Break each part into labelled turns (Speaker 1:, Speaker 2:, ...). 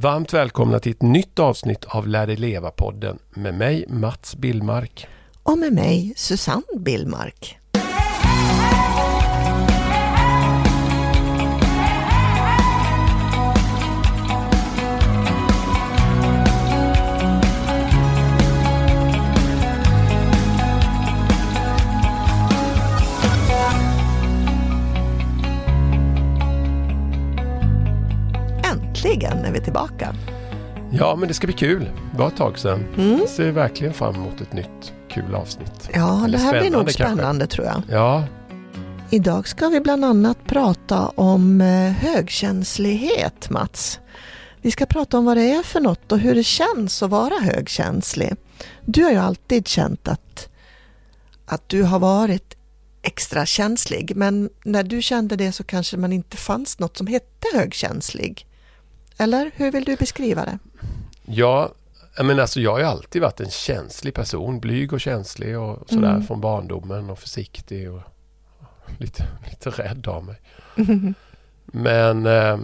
Speaker 1: Varmt välkomna till ett nytt avsnitt av Lär dig leva-podden med mig Mats Billmark.
Speaker 2: Och med mig Susanne Billmark. Äntligen är vi tillbaka.
Speaker 1: Ja, men det ska bli kul. Det var ett tag sedan.
Speaker 2: Mm.
Speaker 1: Jag ser verkligen fram emot ett nytt kul avsnitt.
Speaker 2: Ja,
Speaker 1: Eller
Speaker 2: det här blir nog
Speaker 1: spännande kanske.
Speaker 2: tror jag.
Speaker 1: Ja,
Speaker 2: Idag ska vi bland annat prata om eh, högkänslighet, Mats. Vi ska prata om vad det är för något och hur det känns att vara högkänslig. Du har ju alltid känt att, att du har varit extra känslig, men när du kände det så kanske man inte fanns något som hette högkänslig. Eller hur vill du beskriva det?
Speaker 1: ja men alltså jag har ju alltid varit en känslig person. Blyg och känslig och sådär
Speaker 2: Mm.
Speaker 1: från barndomen och försiktig och lite, lite rädd av mig. Men eh,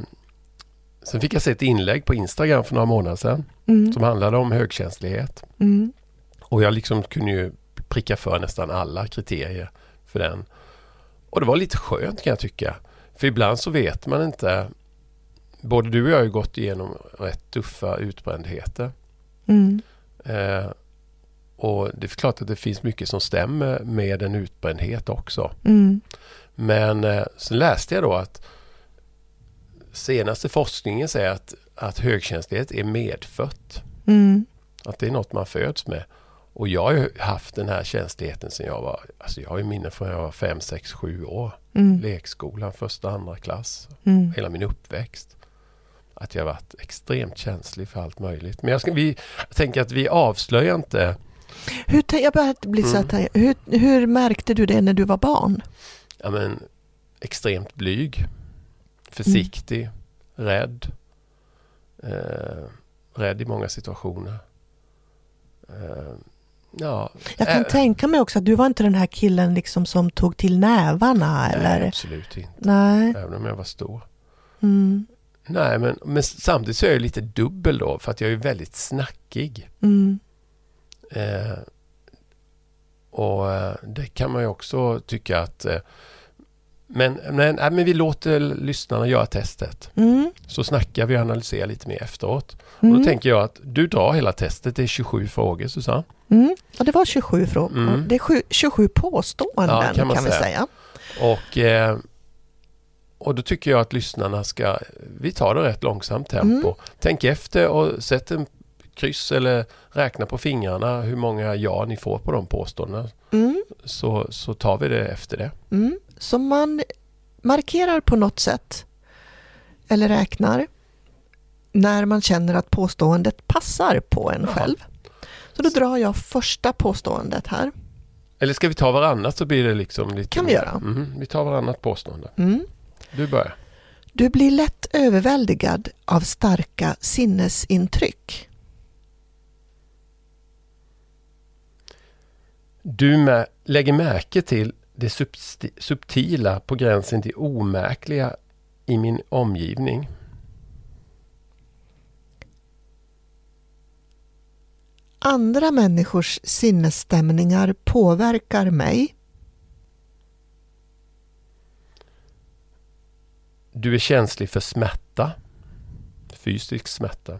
Speaker 1: sen fick jag se ett inlägg på Instagram för några månader sedan
Speaker 2: Mm.
Speaker 1: som handlade om högkänslighet.
Speaker 2: Mm.
Speaker 1: Och jag liksom kunde ju pricka för nästan alla kriterier för den. Och det var lite skönt kan jag tycka. För ibland så vet man inte. Både du och jag har ju gått igenom rätt tuffa utbrändheter.
Speaker 2: Mm.
Speaker 1: Eh, och det är klart att det finns mycket som stämmer med en utbrändhet också.
Speaker 2: Mm.
Speaker 1: Men eh, sen läste jag då att senaste forskningen säger att, att högkänslighet är medfött.
Speaker 2: Mm.
Speaker 1: Att det är något man föds med. Och jag har ju haft den här känsligheten sedan jag var, alltså jag har ju minne från jag var 5, 6, 7 år.
Speaker 2: Mm.
Speaker 1: Lekskolan, första, andra klass,
Speaker 2: Mm.
Speaker 1: hela min uppväxt. Att jag varit extremt känslig för allt möjligt. Men jag, ska, vi, jag tänker att vi avslöjar inte,
Speaker 2: Hur, jag börjar bli så
Speaker 1: Mm.
Speaker 2: här, hur, hur märkte du det när du var barn?
Speaker 1: ja men, extremt blyg, försiktig, rädd. Eh, rädd i många situationer. Eh, ja,
Speaker 2: Jag kan
Speaker 1: Äh.
Speaker 2: tänka mig också att du var inte den här killen liksom som tog till nävarna
Speaker 1: nej,
Speaker 2: eller?
Speaker 1: absolut inte.
Speaker 2: Nej.
Speaker 1: Även om jag var stor.
Speaker 2: Mm.
Speaker 1: Nej, men, men samtidigt så är jag lite dubbel då för att jag är väldigt snackig.
Speaker 2: Mm.
Speaker 1: Eh, och eh, det kan man ju också tycka att... Eh, men, men, nej, men vi låter lyssnarna göra testet.
Speaker 2: Mm.
Speaker 1: Så snackar vi och analyserar lite mer efteråt.
Speaker 2: Mm.
Speaker 1: Och då tänker jag att du drar hela testet. Det är 27 frågor Susanne.
Speaker 2: Mm. Ja, det var 27 frågor.
Speaker 1: Mm.
Speaker 2: Det är sju, 27 påståenden
Speaker 1: Ja,
Speaker 2: kan,
Speaker 1: kan man
Speaker 2: vi
Speaker 1: säga.
Speaker 2: säga.
Speaker 1: Och, eh, och då tycker jag att lyssnarna ska... Vi tar det rätt långsamt tempo.
Speaker 2: Mm.
Speaker 1: Tänk efter och sätt en kryss eller räkna på fingrarna hur många ja ni får på de påståendena.
Speaker 2: Mm.
Speaker 1: Så, så tar vi det efter det.
Speaker 2: Mm. Så man markerar på något sätt eller räknar när man känner att påståendet passar på en
Speaker 1: Ja.
Speaker 2: själv. Så då drar jag första påståendet här.
Speaker 1: Eller ska vi ta varannat så blir det liksom lite...
Speaker 2: Kan vi göra.
Speaker 1: Mhm, vi tar varannat påstående.
Speaker 2: Mm.
Speaker 1: Du börjar.
Speaker 2: Du blir lätt överväldigad av starka sinnesintryck.
Speaker 1: Du mä- lägger märke till det subtila på gränsen till omärkliga i min omgivning.
Speaker 2: Andra människors sinnesstämningar påverkar mig.
Speaker 1: Du är känslig för smärta. Fysisk smärta.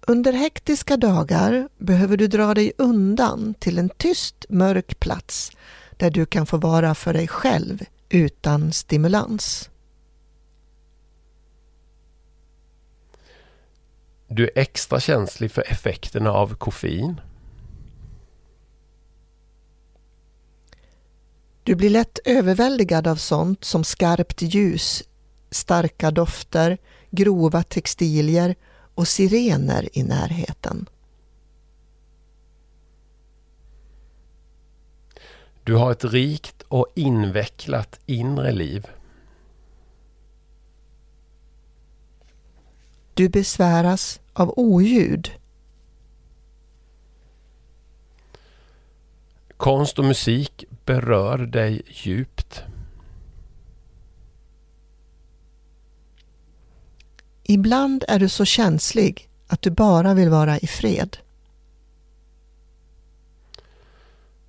Speaker 2: Under hektiska dagar behöver du dra dig undan till en tyst, mörk plats där du kan få vara för dig själv utan stimulans.
Speaker 1: Du är extra känslig för effekterna av koffein.
Speaker 2: Du blir lätt överväldigad av sånt som skarpt ljus, starka dofter, grova textilier och sirener i närheten.
Speaker 1: Du har ett rikt och invecklat inre liv.
Speaker 2: Du besväras av oljud.
Speaker 1: Konst och musik berör dig djupt.
Speaker 2: Ibland är du så känslig att du bara vill vara i fred.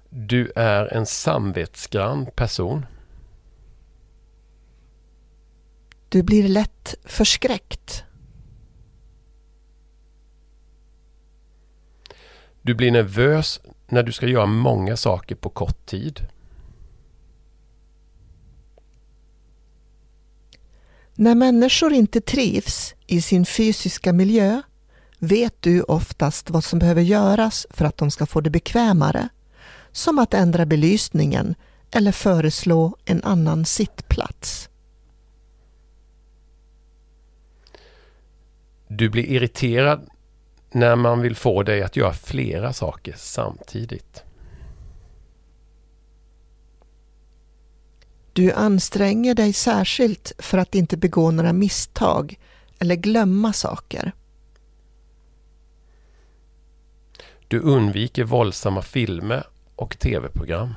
Speaker 1: Du är en samvetsgrann person.
Speaker 2: Du blir lätt förskräckt.
Speaker 1: Du blir nervös när du ska göra många saker på kort tid.
Speaker 2: När människor inte trivs i sin fysiska miljö vet du oftast vad som behöver göras för att de ska få det bekvämare. Som att ändra belysningen eller föreslå en annan sittplats.
Speaker 1: Du blir irriterad när man vill få dig att göra flera saker samtidigt.
Speaker 2: Du anstränger dig särskilt för att inte begå några misstag eller glömma saker.
Speaker 1: Du undviker våldsamma filmer och tv-program.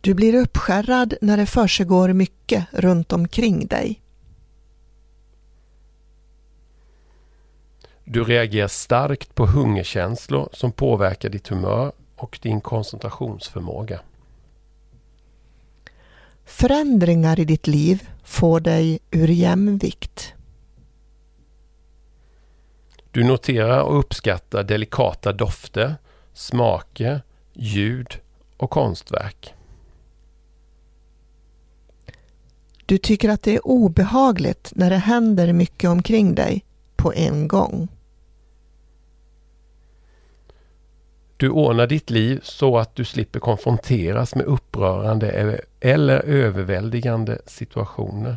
Speaker 2: Du blir uppskärrad när det försiggår mycket runt omkring dig.
Speaker 1: Du reagerar starkt på hungerkänslor som påverkar ditt humör och din koncentrationsförmåga.
Speaker 2: Förändringar i ditt liv får dig ur jämvikt.
Speaker 1: Du noterar och uppskattar delikata dofter, smaker, ljud och konstverk.
Speaker 2: Du tycker att det är obehagligt när det händer mycket omkring dig på en gång.
Speaker 1: Du ordnar ditt liv så att du slipper konfronteras med upprörande eller överväldigande situationer.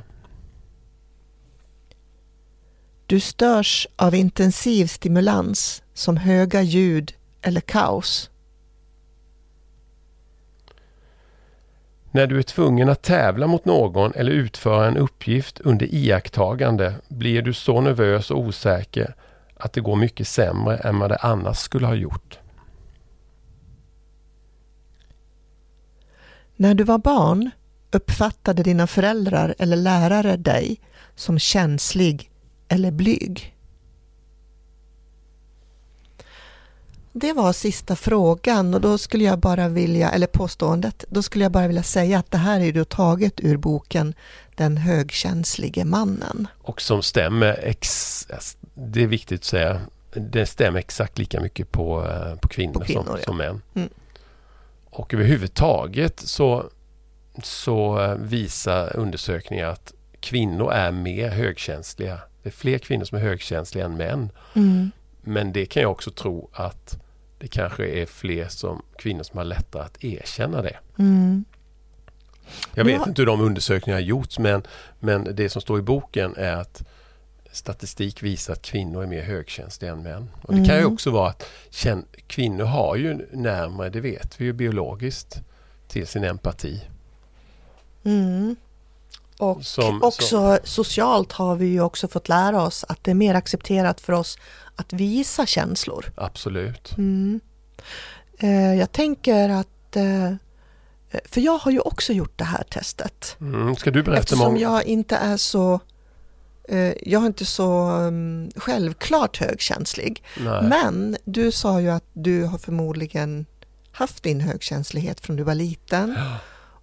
Speaker 2: Du störs av intensiv stimulans som höga ljud eller kaos.
Speaker 1: När du är tvungen att tävla mot någon eller utföra en uppgift under iakttagande blir du så nervös och osäker att det går mycket sämre än vad det annars skulle ha gjort.
Speaker 2: När du var barn uppfattade dina föräldrar eller lärare dig som känslig eller blyg? Det var sista frågan och då skulle jag bara vilja, eller påståendet, då skulle jag bara vilja säga att det här är då taget ur boken Den högkänslige mannen.
Speaker 1: Och som stämmer, ex, det är viktigt att säga, det stämmer exakt lika mycket på, eh, på kvinnor, på kvinnor som, ja. som män. Mm. Och överhuvudtaget så, så eh, visar undersökningar att kvinnor är mer högkänsliga. Det är fler kvinnor som är högkänsliga än män. Mm. Men det kan jag också tro att det kanske är fler som, kvinnor som har lättare att erkänna det. Mm. Jag vet ja. inte hur de undersökningarna har gjorts men, men det som står i boken är att statistik visar att kvinnor är mer högkänsliga än män. Och Det mm. kan ju också vara att kvinnor har ju närmare, det vet vi ju biologiskt, till sin empati.
Speaker 2: Mm. Och som, också som... socialt har vi ju också fått lära oss att det är mer accepterat för oss att visa känslor.
Speaker 1: Absolut.
Speaker 2: Mm. Eh, jag tänker att eh, för jag har ju också gjort det här testet.
Speaker 1: Mm. Ska du berätta
Speaker 2: Eftersom många? jag inte är så jag är inte så um, självklart högkänslig. Nej. Men du sa ju att du har förmodligen haft din högkänslighet från du var liten. Ja.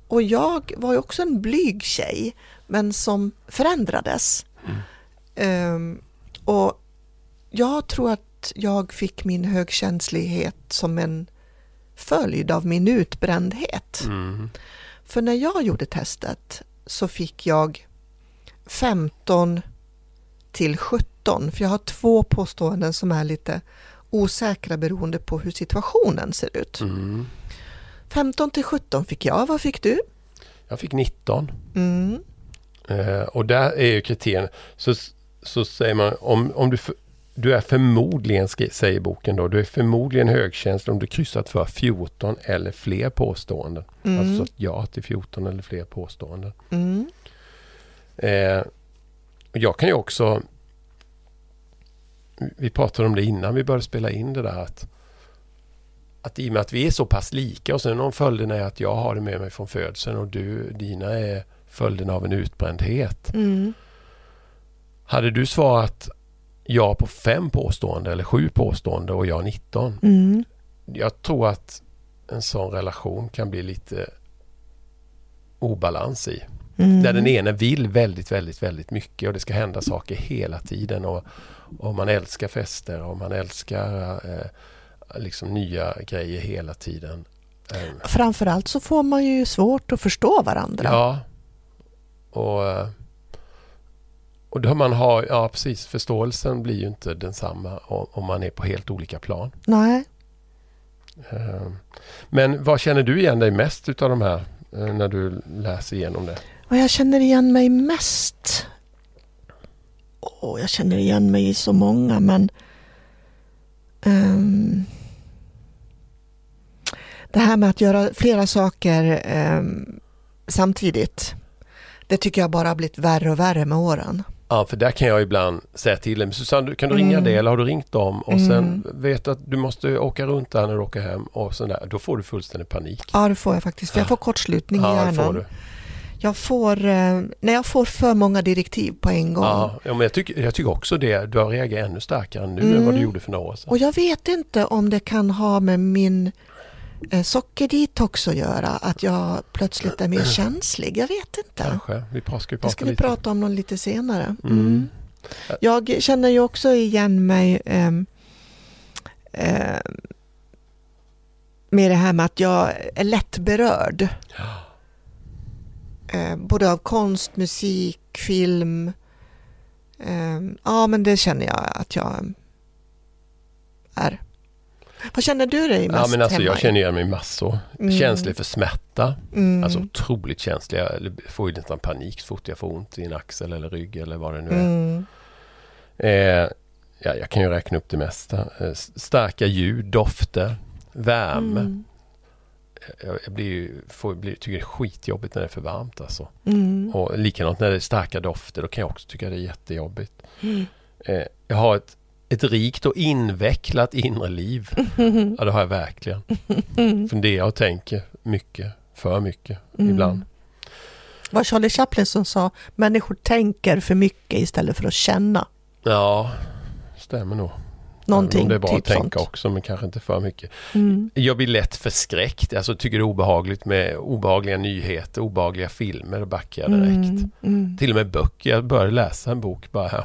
Speaker 2: Och jag var ju också en blyg tjej, men som förändrades. Mm. Um, och jag tror att jag fick min högkänslighet som en följd av min utbrändhet. Mm. För när jag gjorde testet så fick jag 15 till 17, för jag har två påståenden som är lite osäkra beroende på hur situationen ser ut. Mm. 15 till 17 fick jag, vad fick du?
Speaker 1: Jag fick 19. Mm. Eh, och där är ju kriterien, så, så säger man om, om du, du är förmodligen, säger boken då, du är förmodligen högkänslig om du kryssat för 14 eller fler påståenden. Mm. Alltså ja till 14 eller fler påståenden. Mm. Eh, jag kan ju också Vi pratade om det innan vi började spela in det där att att i och med att vi är så pass lika och sen om följden är att jag har det med mig från födseln och du, dina är följden av en utbrändhet.
Speaker 2: Mm.
Speaker 1: Hade du svarat ja på fem påstående eller sju påstående och jag 19.
Speaker 2: Mm.
Speaker 1: Jag tror att en sån relation kan bli lite obalans i.
Speaker 2: Mm.
Speaker 1: Där den ene vill väldigt, väldigt, väldigt mycket och det ska hända saker hela tiden. Och, och man älskar fester och man älskar eh, liksom nya grejer hela tiden. Eh,
Speaker 2: Framförallt så får man ju svårt att förstå varandra.
Speaker 1: Ja. Och, och då man har, ja precis, förståelsen blir ju inte densamma om, om man är på helt olika plan.
Speaker 2: Nej.
Speaker 1: Eh, Men vad känner du igen dig mest utav de här eh, när du läser igenom det?
Speaker 2: Vad jag känner igen mig mest? Åh, jag känner igen mig i så många men ehm, Det här med att göra flera saker ehm, samtidigt Det tycker jag bara har blivit värre och värre med åren.
Speaker 1: Ja, för där kan jag ibland säga till dem, Susanne, kan du ringa
Speaker 2: Mm.
Speaker 1: det eller har du ringt dem? Och
Speaker 2: Mm.
Speaker 1: sen vet du att du måste åka runt där när du åker hem och sådär. Då får du fullständig panik.
Speaker 2: Ja, det får jag faktiskt. För jag får kortslutning i
Speaker 1: Ja, det
Speaker 2: hjärnan. Jag får, eh, när jag får för många direktiv på en gång.
Speaker 1: Ja, ja, men jag tycker, jag tycker också det. Du har reagerat ännu starkare nu
Speaker 2: Mm.
Speaker 1: än vad du gjorde för några år sedan.
Speaker 2: Och jag vet inte om det kan ha med min eh, sockerdetox att göra, att jag plötsligt är mer känslig. Jag vet inte.
Speaker 1: Kanske. Vi ska ju
Speaker 2: Det
Speaker 1: prata
Speaker 2: ska vi
Speaker 1: lite.
Speaker 2: prata om någon lite senare.
Speaker 1: Mm.
Speaker 2: Mm. Jag känner ju också igen mig ehm, ehm, med det här med att jag är lätt berörd. Eh, både av konst, musik, film. Ehm, ja, men det känner jag att jag är. Vad känner du dig mest
Speaker 1: Ja, men alltså,
Speaker 2: hemma
Speaker 1: jag känner igen mig massor.
Speaker 2: Mm.
Speaker 1: Känslig för smärta.
Speaker 2: Mm.
Speaker 1: Alltså otroligt känslig. Jag får ju nästan panik så fort jag får ont i en axel eller rygg eller vad det nu är.
Speaker 2: mm.
Speaker 1: Eh, ja, jag kan ju räkna upp det mesta. Eh, starka ljud, dofter, värme.
Speaker 2: Mm.
Speaker 1: Jag, blir ju, får, blir, tycker det är skitjobbigt när det är för varmt alltså.
Speaker 2: Mm.
Speaker 1: Och likadant när det är starka dofter, då kan jag också tycka det är jättejobbigt.
Speaker 2: Mm.
Speaker 1: Eh, jag har ett, ett rikt och invecklat inre liv. Ja, det har jag verkligen. Funderar och tänker mycket, för mycket
Speaker 2: Mm.
Speaker 1: ibland.
Speaker 2: Vad Charlie Chaplin som sa, människor tänker för mycket istället för att känna.
Speaker 1: Ja, stämmer nog.
Speaker 2: Någonting,
Speaker 1: om det är bra
Speaker 2: typ
Speaker 1: att tänka
Speaker 2: sånt.
Speaker 1: också, men kanske inte för mycket.
Speaker 2: Mm.
Speaker 1: Jag blir lätt förskräckt. Alltså tycker det är obehagligt med obehagliga nyheter, obehagliga filmer. Då backar jag direkt.
Speaker 2: Mm. Mm.
Speaker 1: Till och med böcker. Jag började läsa en bok bara här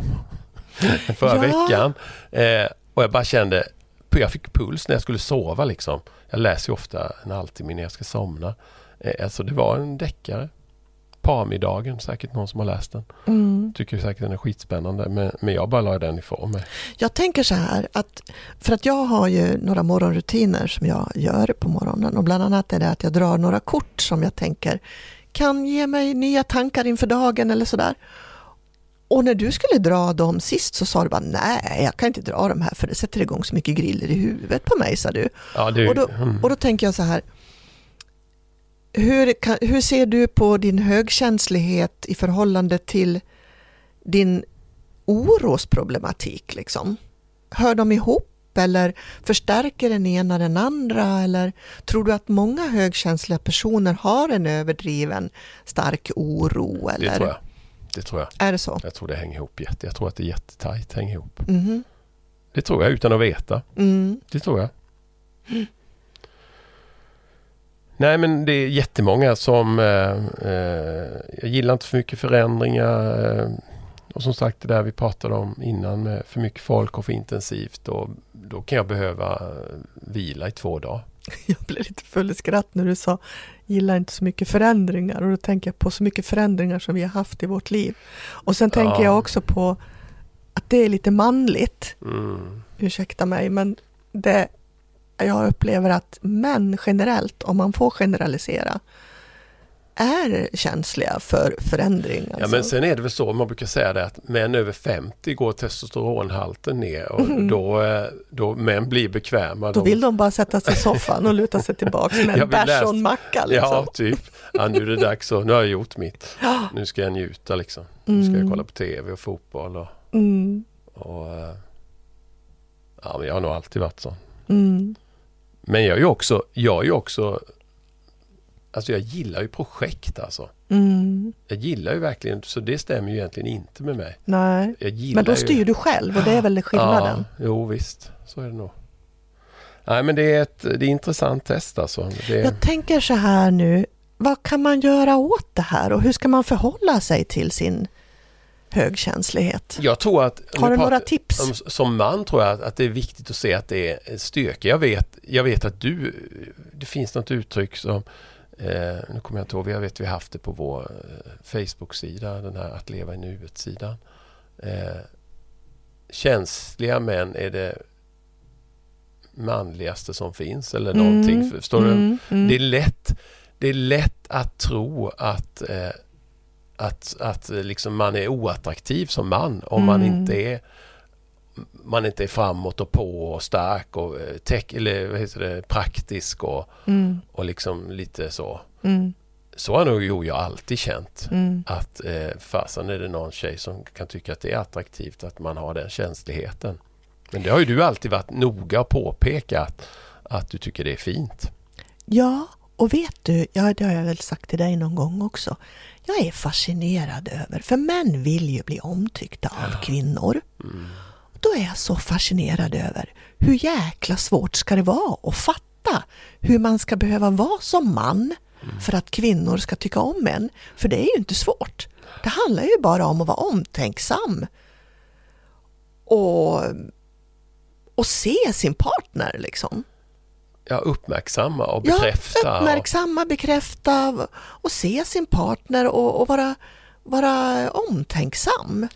Speaker 1: förra
Speaker 2: Ja.
Speaker 1: veckan. Eh, och jag bara kände, jag fick puls när jag skulle sova liksom. Jag läser ju ofta en halvtimme innan jag ska somna. Eh, alltså det var en deckare. Parmiddagen, säkert någon som har läst den.
Speaker 2: Mm.
Speaker 1: Tycker säkert den är skitspännande. Men, men jag bara la den ifrån mig.
Speaker 2: Jag tänker så här att för att jag har ju några morgonrutiner som jag gör på morgonen och bland annat är det att jag drar några kort som jag tänker kan ge mig nya tankar inför dagen eller sådär. Och när du skulle dra dem sist så sa du bara nej, jag kan inte dra de här för det sätter igång så mycket griller i huvudet på mig, sa du.
Speaker 1: Ja, det,
Speaker 2: Och då,
Speaker 1: mm.
Speaker 2: och då tänker jag så här. Hur, kan, hur ser du på din högkänslighet i förhållande till din orosproblematik? Liksom? Hör de ihop eller förstärker den ena den andra? Eller tror du att många högkänsliga personer har en överdriven stark oro? Eller?
Speaker 1: det tror jag. Det tror jag.
Speaker 2: Är det så?
Speaker 1: Jag tror det hänger ihop jätte. Jag tror att det är jättetajt hänger ihop.
Speaker 2: Mhm.
Speaker 1: Det tror jag utan att veta.
Speaker 2: Mm.
Speaker 1: Det tror jag. Nej men det är jättemånga som eh, eh, jag gillar inte för mycket förändringar. Eh, och som sagt det där vi pratade om innan med för mycket folk och för intensivt. Och då kan jag behöva eh, vila i två dagar.
Speaker 2: Jag blev lite full i skratt när du sa gillar inte så mycket förändringar och då tänker jag på så mycket förändringar som vi har haft i vårt liv. Och sen tänker
Speaker 1: Ja.
Speaker 2: jag också på att det är lite manligt,
Speaker 1: Mm.
Speaker 2: ursäkta mig, men det, jag upplever att män generellt, om man får generalisera, är känsliga för förändring.
Speaker 1: Ja
Speaker 2: alltså.
Speaker 1: men sen är det väl så, man brukar säga det att män över 50 går testosteronhalten ner och
Speaker 2: Mm.
Speaker 1: då, eh, då män blir bekväma.
Speaker 2: Då
Speaker 1: de-
Speaker 2: vill de bara sätta sig i soffan och luta sig tillbaka med en bärs och en macka. Liksom.
Speaker 1: Ja, typ. Ja, nu är det dags och nu har jag gjort mitt.
Speaker 2: Ja.
Speaker 1: Nu ska jag njuta liksom. Nu ska jag
Speaker 2: Mm.
Speaker 1: kolla på tv och fotboll och,
Speaker 2: Mm.
Speaker 1: och eh, ja, men jag har nog alltid varit sån.
Speaker 2: Mm.
Speaker 1: Men jag är ju också, jag är ju också alltså jag gillar ju projekt alltså.
Speaker 2: Mm.
Speaker 1: Jag gillar ju verkligen, så det stämmer ju egentligen inte med mig.
Speaker 2: Nej, men då
Speaker 1: ju-
Speaker 2: styr du själv och det är väl skillnaden.
Speaker 1: Ja, jo visst, så är det nog. Nej men det är ett det är ett intressant test alltså. Det,
Speaker 2: Jag tänker så här nu, vad kan man göra åt det här och hur ska man förhålla sig till sin högkänslighet?
Speaker 1: jag tror att...
Speaker 2: Har du några
Speaker 1: pratar-
Speaker 2: tips?
Speaker 1: Om, som man tror jag att det är viktigt att se att det är styrka. Jag vet, jag vet att du, det finns något uttryck som, eh, nu kommer jag inte ihåg, jag vet vi har haft det på vår eh, Facebook-sida, den här att leva i nuet-sidan. Eh, känsliga män är det manligaste som finns eller någonting. Förstår du?
Speaker 2: Mm, mm.
Speaker 1: Det är lätt, det är lätt att tro att, eh, att, att liksom man är oattraktiv som man om man
Speaker 2: Mm.
Speaker 1: inte är man inte är framåt och på och stark och eh, tech, eller vad heter det, praktisk och,
Speaker 2: Mm,
Speaker 1: och liksom lite så.
Speaker 2: mm,
Speaker 1: Så har nog jo, jag alltid känt.
Speaker 2: mm.
Speaker 1: Att eh, fasen är det någon tjej som kan tycka att det är attraktivt att man har den känsligheten. Men det har ju du alltid varit noga och påpekat att du tycker det är fint.
Speaker 2: Ja, och vet du, ja, det har jag väl sagt till dig någon gång också. Jag är fascinerad över, för män vill ju bli omtyckta av kvinnor.
Speaker 1: Mm.
Speaker 2: Då är jag så fascinerad över hur jäkla svårt ska det vara att fatta hur man ska behöva vara som man för att kvinnor ska tycka om en. För det är ju inte svårt. Det handlar ju bara om att vara omtänksam och, och se sin partner liksom.
Speaker 1: Ja, uppmärksamma och
Speaker 2: Ja,
Speaker 1: bekräfta.
Speaker 2: uppmärksamma, bekräfta och se sin partner och, och vara, vara omtänksam.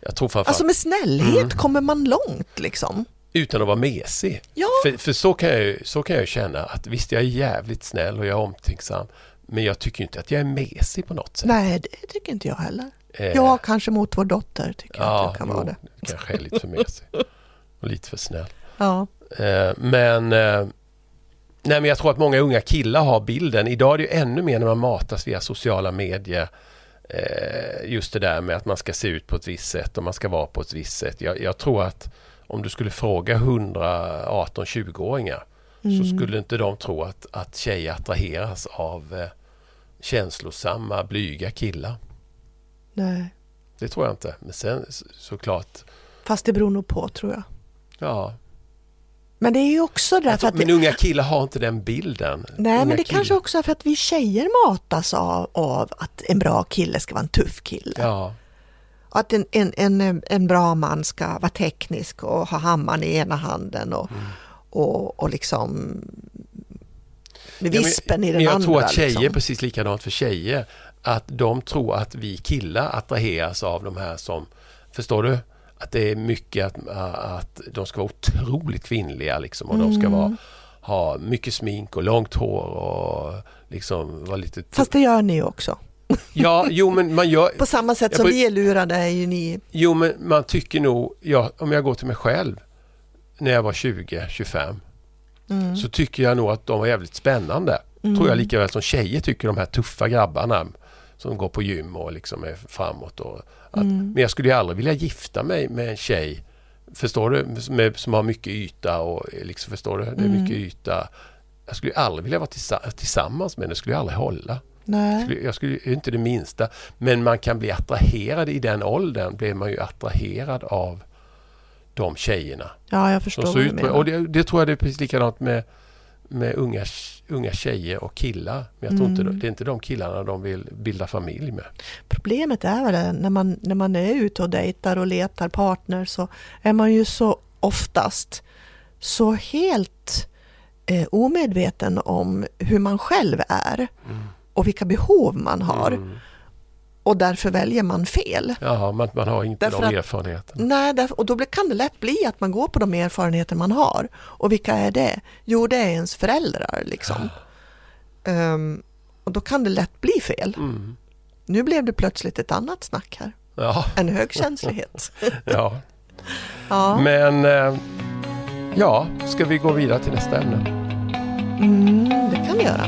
Speaker 1: Jag tror framförallt
Speaker 2: Alltså med snällhet
Speaker 1: Mm.
Speaker 2: kommer man långt liksom.
Speaker 1: utan att vara mesig.
Speaker 2: Ja,
Speaker 1: För, för så, kan jag, så kan jag känna att visst, jag är jävligt snäll och jag är omtänksam. Men jag tycker inte att jag är mesig på något sätt.
Speaker 2: nej det tycker inte jag heller.
Speaker 1: Eh,
Speaker 2: Ja, kanske mot vår dotter tycker jag att jag kan
Speaker 1: jo,
Speaker 2: vara det.
Speaker 1: kanske är lite för mesig. Och lite för snäll.
Speaker 2: Ja.
Speaker 1: Eh, men, eh, nej, men jag tror att många unga killar har bilden. Idag är det ju ännu mer när man matas via sociala medier. Eh, just det där med att man ska se ut på ett visst sätt och man ska vara på ett visst sätt. Jag, jag tror att om du skulle fråga 100 18-20-åringar så
Speaker 2: Mm.
Speaker 1: skulle inte de tro att, att tjejer attraheras av eh, känslosamma, blyga killar.
Speaker 2: Nej.
Speaker 1: Det tror jag inte. Men sen så- såklart,
Speaker 2: Fast det beror nog på tror jag.
Speaker 1: ja.
Speaker 2: Men det är ju också därför
Speaker 1: Alltså,
Speaker 2: att...
Speaker 1: men unga killar har inte den bilden.
Speaker 2: Nej,
Speaker 1: unga
Speaker 2: men det
Speaker 1: killar.
Speaker 2: kanske också är för att vi tjejer matas av, av att en bra kille ska vara en tuff kille.
Speaker 1: Ja,
Speaker 2: Och att en, en, en, en bra man ska vara teknisk och ha hammaren i ena handen och,
Speaker 1: Mm.
Speaker 2: och, och liksom med
Speaker 1: Ja, men-
Speaker 2: vispen i den
Speaker 1: Men jag
Speaker 2: andra.
Speaker 1: tror att tjejer
Speaker 2: liksom.
Speaker 1: precis likadant för tjejer. Att de tror att vi killar attraheras av de här som, förstår du? Att det är mycket att, att de ska vara otroligt kvinnliga liksom och de ska
Speaker 2: Mm.
Speaker 1: vara, ha mycket smink och långt hår och liksom vara lite...
Speaker 2: Fast det gör ni också.
Speaker 1: Ja, jo men man gör...
Speaker 2: På samma sätt som vi är lurade är ju ni...
Speaker 1: Jo men man tycker nog, ja, om jag går till mig själv när jag var 20-25
Speaker 2: Mm.
Speaker 1: så tycker jag nog att de var jävligt spännande.
Speaker 2: Mm.
Speaker 1: Tror jag lika väl som tjejer tycker de här tuffa grabbarna som går på gym och liksom är framåt. Och att,
Speaker 2: Mm.
Speaker 1: Men jag skulle ju aldrig vilja gifta mig med en tjej, förstår du, med, som har mycket yta och liksom, förstår du, det är
Speaker 2: Mm.
Speaker 1: mycket yta. Jag skulle aldrig vilja vara tillsa- tillsammans med henne, skulle jag aldrig hålla.
Speaker 2: Nej.
Speaker 1: Skulle- Jag skulle inte det minsta. Men man kan bli attraherad i den åldern, blir man ju attraherad av de tjejerna.
Speaker 2: Ja, jag förstår vad du menar.
Speaker 1: och det, det tror jag det är precis likadant med, med unga, unga tjejer och killar. Men jag tror inte
Speaker 2: Mm.
Speaker 1: det är inte de killarna de vill bilda familj med.
Speaker 2: Problemet är väl när man, när man är ute och dejtar och letar partner så är man ju så oftast så helt eh, omedveten om hur man själv är och vilka behov man har
Speaker 1: Mm.
Speaker 2: Och därför väljer man fel.
Speaker 1: Jaha, man, man har inte
Speaker 2: Därför
Speaker 1: de erfarenheterna.
Speaker 2: Nej, därför, och då kan det lätt bli att man går på de erfarenheter man har. Och vilka är det? Jo, det är ens föräldrar liksom. Ehm, och då kan det lätt bli fel.
Speaker 1: Mm.
Speaker 2: Nu blev det plötsligt ett annat snack här.
Speaker 1: Ja,
Speaker 2: En högkänslighet.
Speaker 1: ja.
Speaker 2: Ja.
Speaker 1: Men eh, ja, ska vi gå vidare till nästa ämne?
Speaker 2: Mm, det kan vi göra.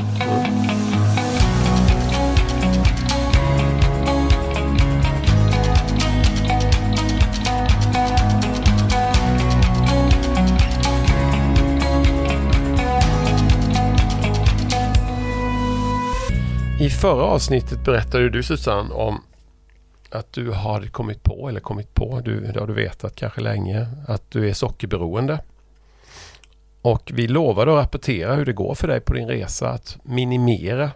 Speaker 1: Förra avsnittet berättade du Susanne om att du har kommit på, eller kommit på, du, det har du vetat kanske länge, att du är sockerberoende. Och vi lovade att rapportera hur det går för dig på din resa, att minimera.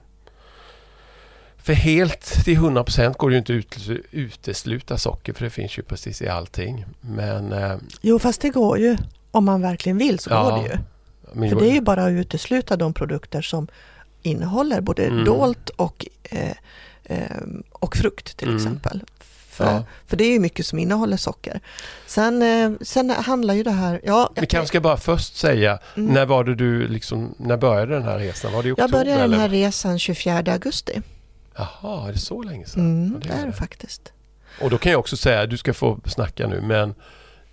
Speaker 1: För helt till 100% går det ju inte att utesluta socker för det finns ju precis i allting. Men... Eh,
Speaker 2: jo fast det går ju. Om man verkligen vill så ja, går det ju. För det är ju bara att utesluta de produkter som innehåller både mm. dolt och, eh, eh, och frukt till mm. exempel. För, ja. för det är ju mycket som innehåller socker. Sen, eh, sen handlar ju det här... Ja,
Speaker 1: Vi kanske ska bara först säga, mm. när var det du liksom, när började den här resan? Var det i oktober?
Speaker 2: Jag började den här eller? resan 24 augusti.
Speaker 1: Jaha, är det så länge sedan?
Speaker 2: Mm, ja, det, är det faktiskt.
Speaker 1: Och då kan jag också säga, du ska få snacka nu, men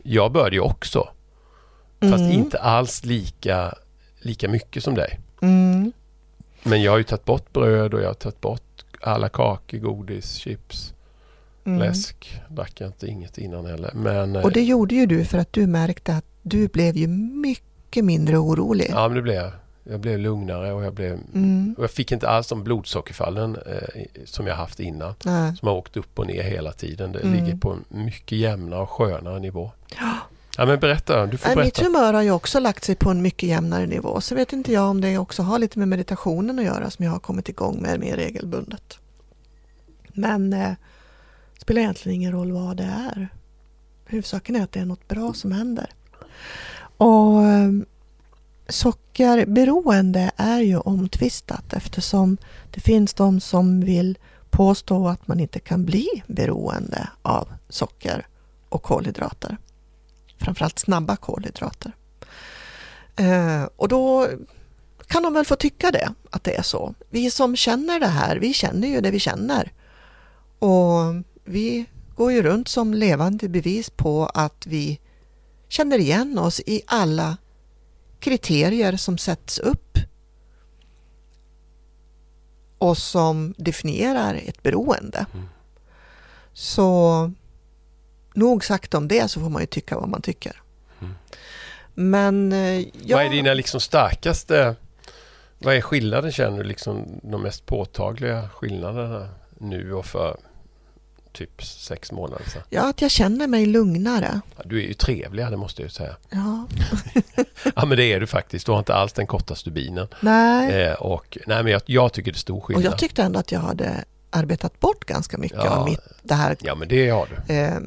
Speaker 1: jag började ju också. Fast mm. inte alls lika, lika mycket som dig.
Speaker 2: Mm.
Speaker 1: Men jag har ju tagit bort bröd och jag har tagit bort alla kakor, godis, chips, mm. läsk. Drack jag inte inget innan heller. Men,
Speaker 2: och det eh, gjorde ju du för att du märkte att du blev ju mycket mindre orolig.
Speaker 1: Ja, men det blev jag. Jag blev lugnare och jag, blev, mm. och jag fick inte alls de blodsockerfallen eh, som jag haft innan. Nej. Som har åkt upp och ner hela tiden. Det mm. ligger på en mycket jämnare och skönare nivå.
Speaker 2: Ja.
Speaker 1: Ja men berätta, du får berätta.
Speaker 2: Mitt humör har ju också lagt sig på en mycket jämnare nivå. Så vet inte jag om det också har lite med meditationen att göra som jag har kommit igång med mer regelbundet. Men eh, spelar egentligen ingen roll vad det är. Huvudsaken är att det är något bra som händer. Och eh, Sockerberoende är ju omtvistat eftersom det finns de som vill påstå att man inte kan bli beroende av socker och kolhydrater framförallt snabba kolhydrater. Eh, och då kan de väl få tycka det, att det är så. Vi som känner det här, vi känner ju det vi känner. Och vi går ju runt som levande bevis på att vi känner igen oss i alla kriterier som sätts upp och som definierar ett beroende. Mm. Så nog sagt om det så får man ju tycka vad man tycker. Mm. Men eh,
Speaker 1: ja. Vad är dina liksom starkaste, vad är skillnaden känner du liksom de mest påtagliga skillnaderna nu och för typ sex månader sedan?
Speaker 2: Ja, att jag känner mig lugnare.
Speaker 1: Ja, du är ju trevligare, det måste jag ju säga.
Speaker 2: Ja.
Speaker 1: ja, men det är du faktiskt. Du har inte alls den korta stubinen.
Speaker 2: Nej.
Speaker 1: Eh, och, nej, men jag, jag, tycker det är stor skillnad.
Speaker 2: Och jag tyckte ändå att jag hade arbetat bort ganska mycket ja, av mitt, det här
Speaker 1: ja, men det har du.
Speaker 2: Eh,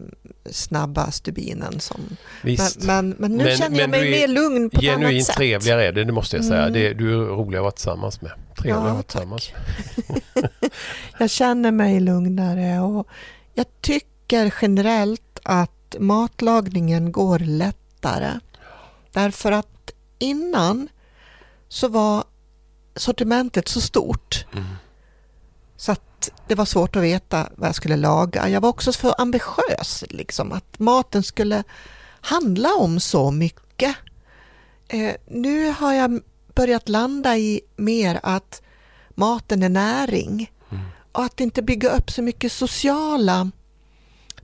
Speaker 2: snabba stubinen. Som, Visst. Men, men, men nu men, känner jag mig mer lugn på ett annat sätt.
Speaker 1: Genuint trevligare är det, det måste jag säga. Mm. Det, du är rolig att vara tillsammans med. Trevlig ja, att vara tillsammans
Speaker 2: med. jag känner mig lugnare och jag tycker generellt att matlagningen går lättare. Därför att innan så var sortimentet så stort. Mm. Så att det var svårt att veta vad jag skulle laga. Jag var också för ambitiös, liksom, att maten skulle handla om så mycket. Eh, nu har jag börjat landa i mer att maten är näring mm. och att inte bygga upp så mycket sociala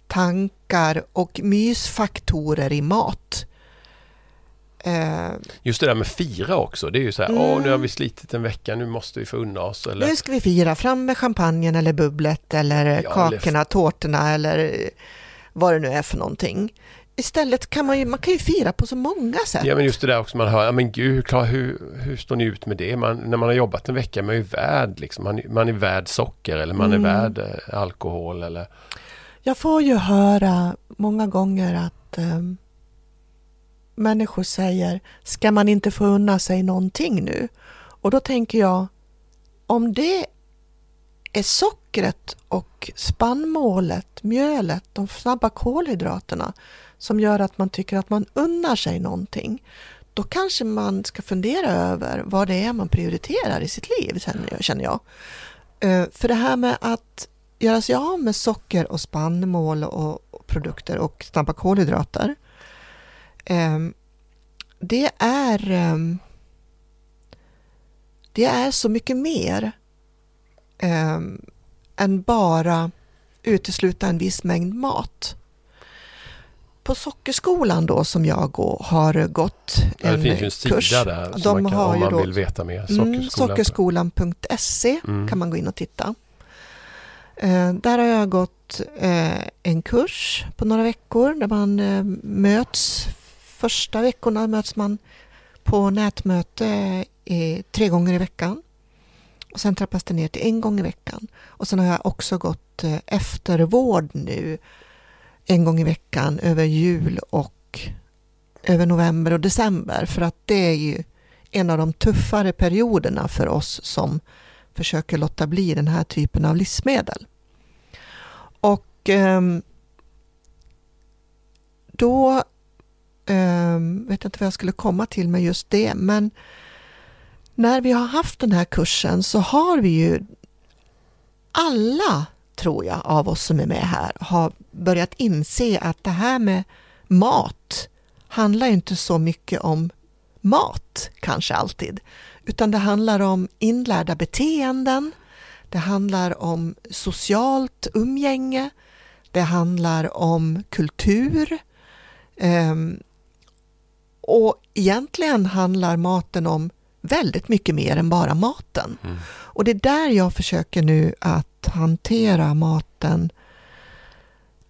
Speaker 2: tankar och mysfaktorer i mat.
Speaker 1: Eh, Just det där med fira också. Det är ju så här, mm. åh nu har vi slitit en vecka, nu måste vi få unna oss. Eller...
Speaker 2: Nu ska vi fira, fram med champagnen eller bubblet eller ja, kakorna, eller... tårtorna eller vad det nu är för någonting. Istället kan man ju, man kan ju fira på så många sätt.
Speaker 1: Ja men just det där också man hör, ja men gud, klar, hur, hur står ni ut med det? Man, när man har jobbat en vecka, man är ju värd liksom, man, man är värd socker eller man mm. är värd eh, alkohol eller...
Speaker 2: Jag får ju höra många gånger att um, människor säger, ska man inte få unna sig någonting nu? Och då tänker jag, om det är sockret och spannmålet, mjölet, de snabba kolhydraterna som gör att man tycker att man unnar sig någonting, då kanske man ska fundera över vad det är man prioriterar i sitt liv, känner jag. Eh, för det här med att göra sig av med socker och spannmål och produkter och snabba kolhydrater det är ehm, det är så mycket mer ehm, än bara utesluta en viss mängd mat. på Sockerskolan då som jag går, har gått
Speaker 1: ja,
Speaker 2: en
Speaker 1: Det finns ju en sida
Speaker 2: kurs.
Speaker 1: där
Speaker 2: De
Speaker 1: man kan,
Speaker 2: har
Speaker 1: om man
Speaker 2: då-
Speaker 1: vill veta mer.
Speaker 2: Mm,
Speaker 1: Sockerskolan.
Speaker 2: sockerskolan.se
Speaker 1: Mm.
Speaker 2: kan man gå in och titta. Eh, där har jag gått eh, en kurs på några veckor där man eh, möts. Första veckorna möts man på nätmöte eh, tre gånger i veckan. Och sen trappas det ner till en gång i veckan. Och sen har jag också gått eh, eftervård nu en gång i veckan över jul och över november och december. För att det är ju en av de tuffare perioderna för oss som försöker låta bli den här typen av livsmedel. Och ehm, då jag vet inte vad jag skulle komma till med just det, men när vi har haft den här kursen så har vi ju alla, tror jag, av oss som är med här har börjat inse att det här med mat handlar ju inte så mycket om mat, kanske alltid, utan det handlar om inlärda beteenden, det handlar om socialt umgänge, det handlar om kultur. Ehm, och egentligen handlar maten om väldigt mycket mer än bara maten.
Speaker 1: Mm.
Speaker 2: Och det är där jag försöker nu att hantera maten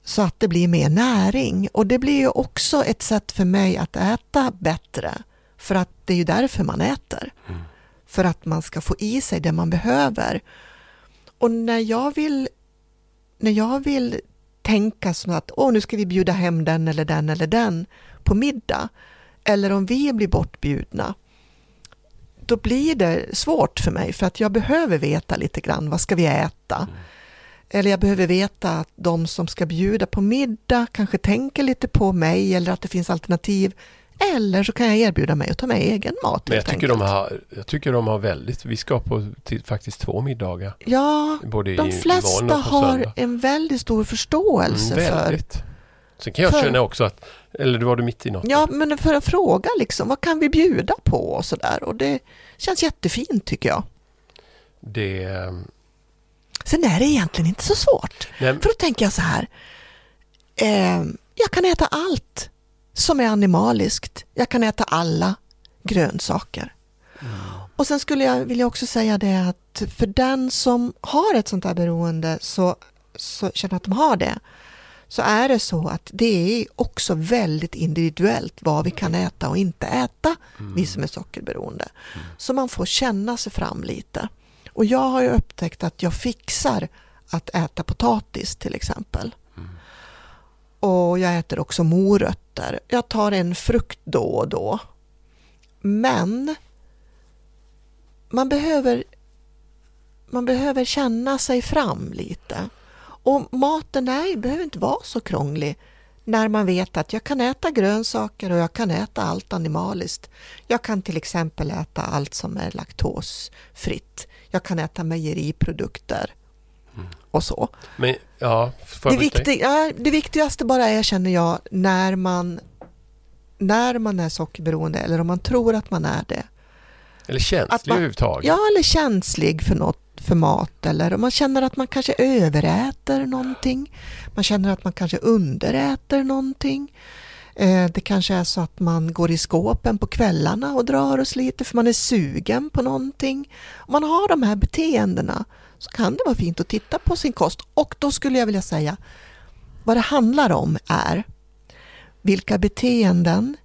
Speaker 2: så att det blir mer näring. Och det blir ju också ett sätt för mig att äta bättre. För att det är ju därför man äter.
Speaker 1: Mm.
Speaker 2: För att man ska få i sig det man behöver. Och när jag vill, när jag vill tänka som att åh, nu ska vi bjuda hem den eller den eller den på middag. Eller om vi blir bortbjudna. Då blir det svårt för mig för att jag behöver veta lite grann vad ska vi äta. Eller jag behöver veta att de som ska bjuda på middag kanske tänker lite på mig eller att det finns alternativ. Eller så kan jag erbjuda mig att ta med egen mat.
Speaker 1: Men jag tycker, de har, jag tycker de har väldigt... Vi ska på till, faktiskt två middagar.
Speaker 2: Ja,
Speaker 1: Både
Speaker 2: de
Speaker 1: i
Speaker 2: flesta har en väldigt stor förståelse
Speaker 1: Mm,
Speaker 2: för
Speaker 1: väldigt. Sen kan jag
Speaker 2: för-
Speaker 1: känna också att... Eller var du mitt i något?
Speaker 2: Ja, men för att fråga liksom, vad kan vi bjuda på och sådär. Och det känns jättefint tycker jag.
Speaker 1: Det...
Speaker 2: Sen är det egentligen inte så svårt.
Speaker 1: Nej,
Speaker 2: För då tänker jag så här. Eh, jag kan äta allt som är animaliskt. Jag kan äta alla grönsaker. Och sen skulle jag vilja också säga det att för den som har ett sånt här beroende så, så känner att de har det så är det så att det är också väldigt individuellt vad vi kan äta och inte äta, vi som är sockerberoende. Så man får känna sig fram lite. Och jag har ju upptäckt att jag fixar att äta potatis till exempel. Och jag äter också morötter. Jag tar en frukt då och då. Men man behöver, man behöver känna sig fram lite. Och maten är, behöver inte vara så krånglig när man vet att jag kan äta grönsaker och jag kan äta allt animaliskt. Jag kan till exempel äta allt som är laktosfritt. Jag kan äta mejeriprodukter och så.
Speaker 1: men ja,
Speaker 2: Det, viktig, ja, det viktigaste bara är, känner jag, när man, när man är sockerberoende eller om man tror att man är det.
Speaker 1: Eller känslig
Speaker 2: man-
Speaker 1: överhuvudtaget.
Speaker 2: Ja, eller känslig för något, för mat eller om man känner att man kanske överäter någonting. Man känner att man kanske underäter någonting. Eh, det kanske är så att man går i skåpen på kvällarna och drar och sliter för man är sugen på någonting. Om man har de här beteendena så kan det vara fint att titta på sin kost. Och då skulle jag vilja säga vad det handlar om är vilka beteenden,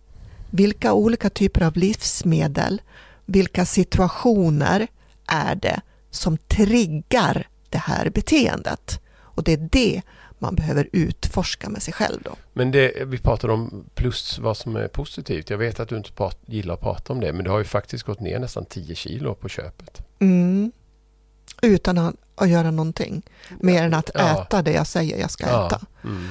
Speaker 2: vilka olika typer av livsmedel, vilka situationer är det som triggar det här beteendet. Och det är det man behöver utforska med sig själv då.
Speaker 1: Men det, vi pratade om plus vad som är positivt. Jag vet att du inte prat, gillar att prata om det men du har ju faktiskt gått ner nästan 10 kilo på köpet.
Speaker 2: Mm. Utan att, att göra någonting. Mer än att
Speaker 1: Ja.
Speaker 2: äta det jag säger jag ska
Speaker 1: Ja.
Speaker 2: äta.
Speaker 1: Mm.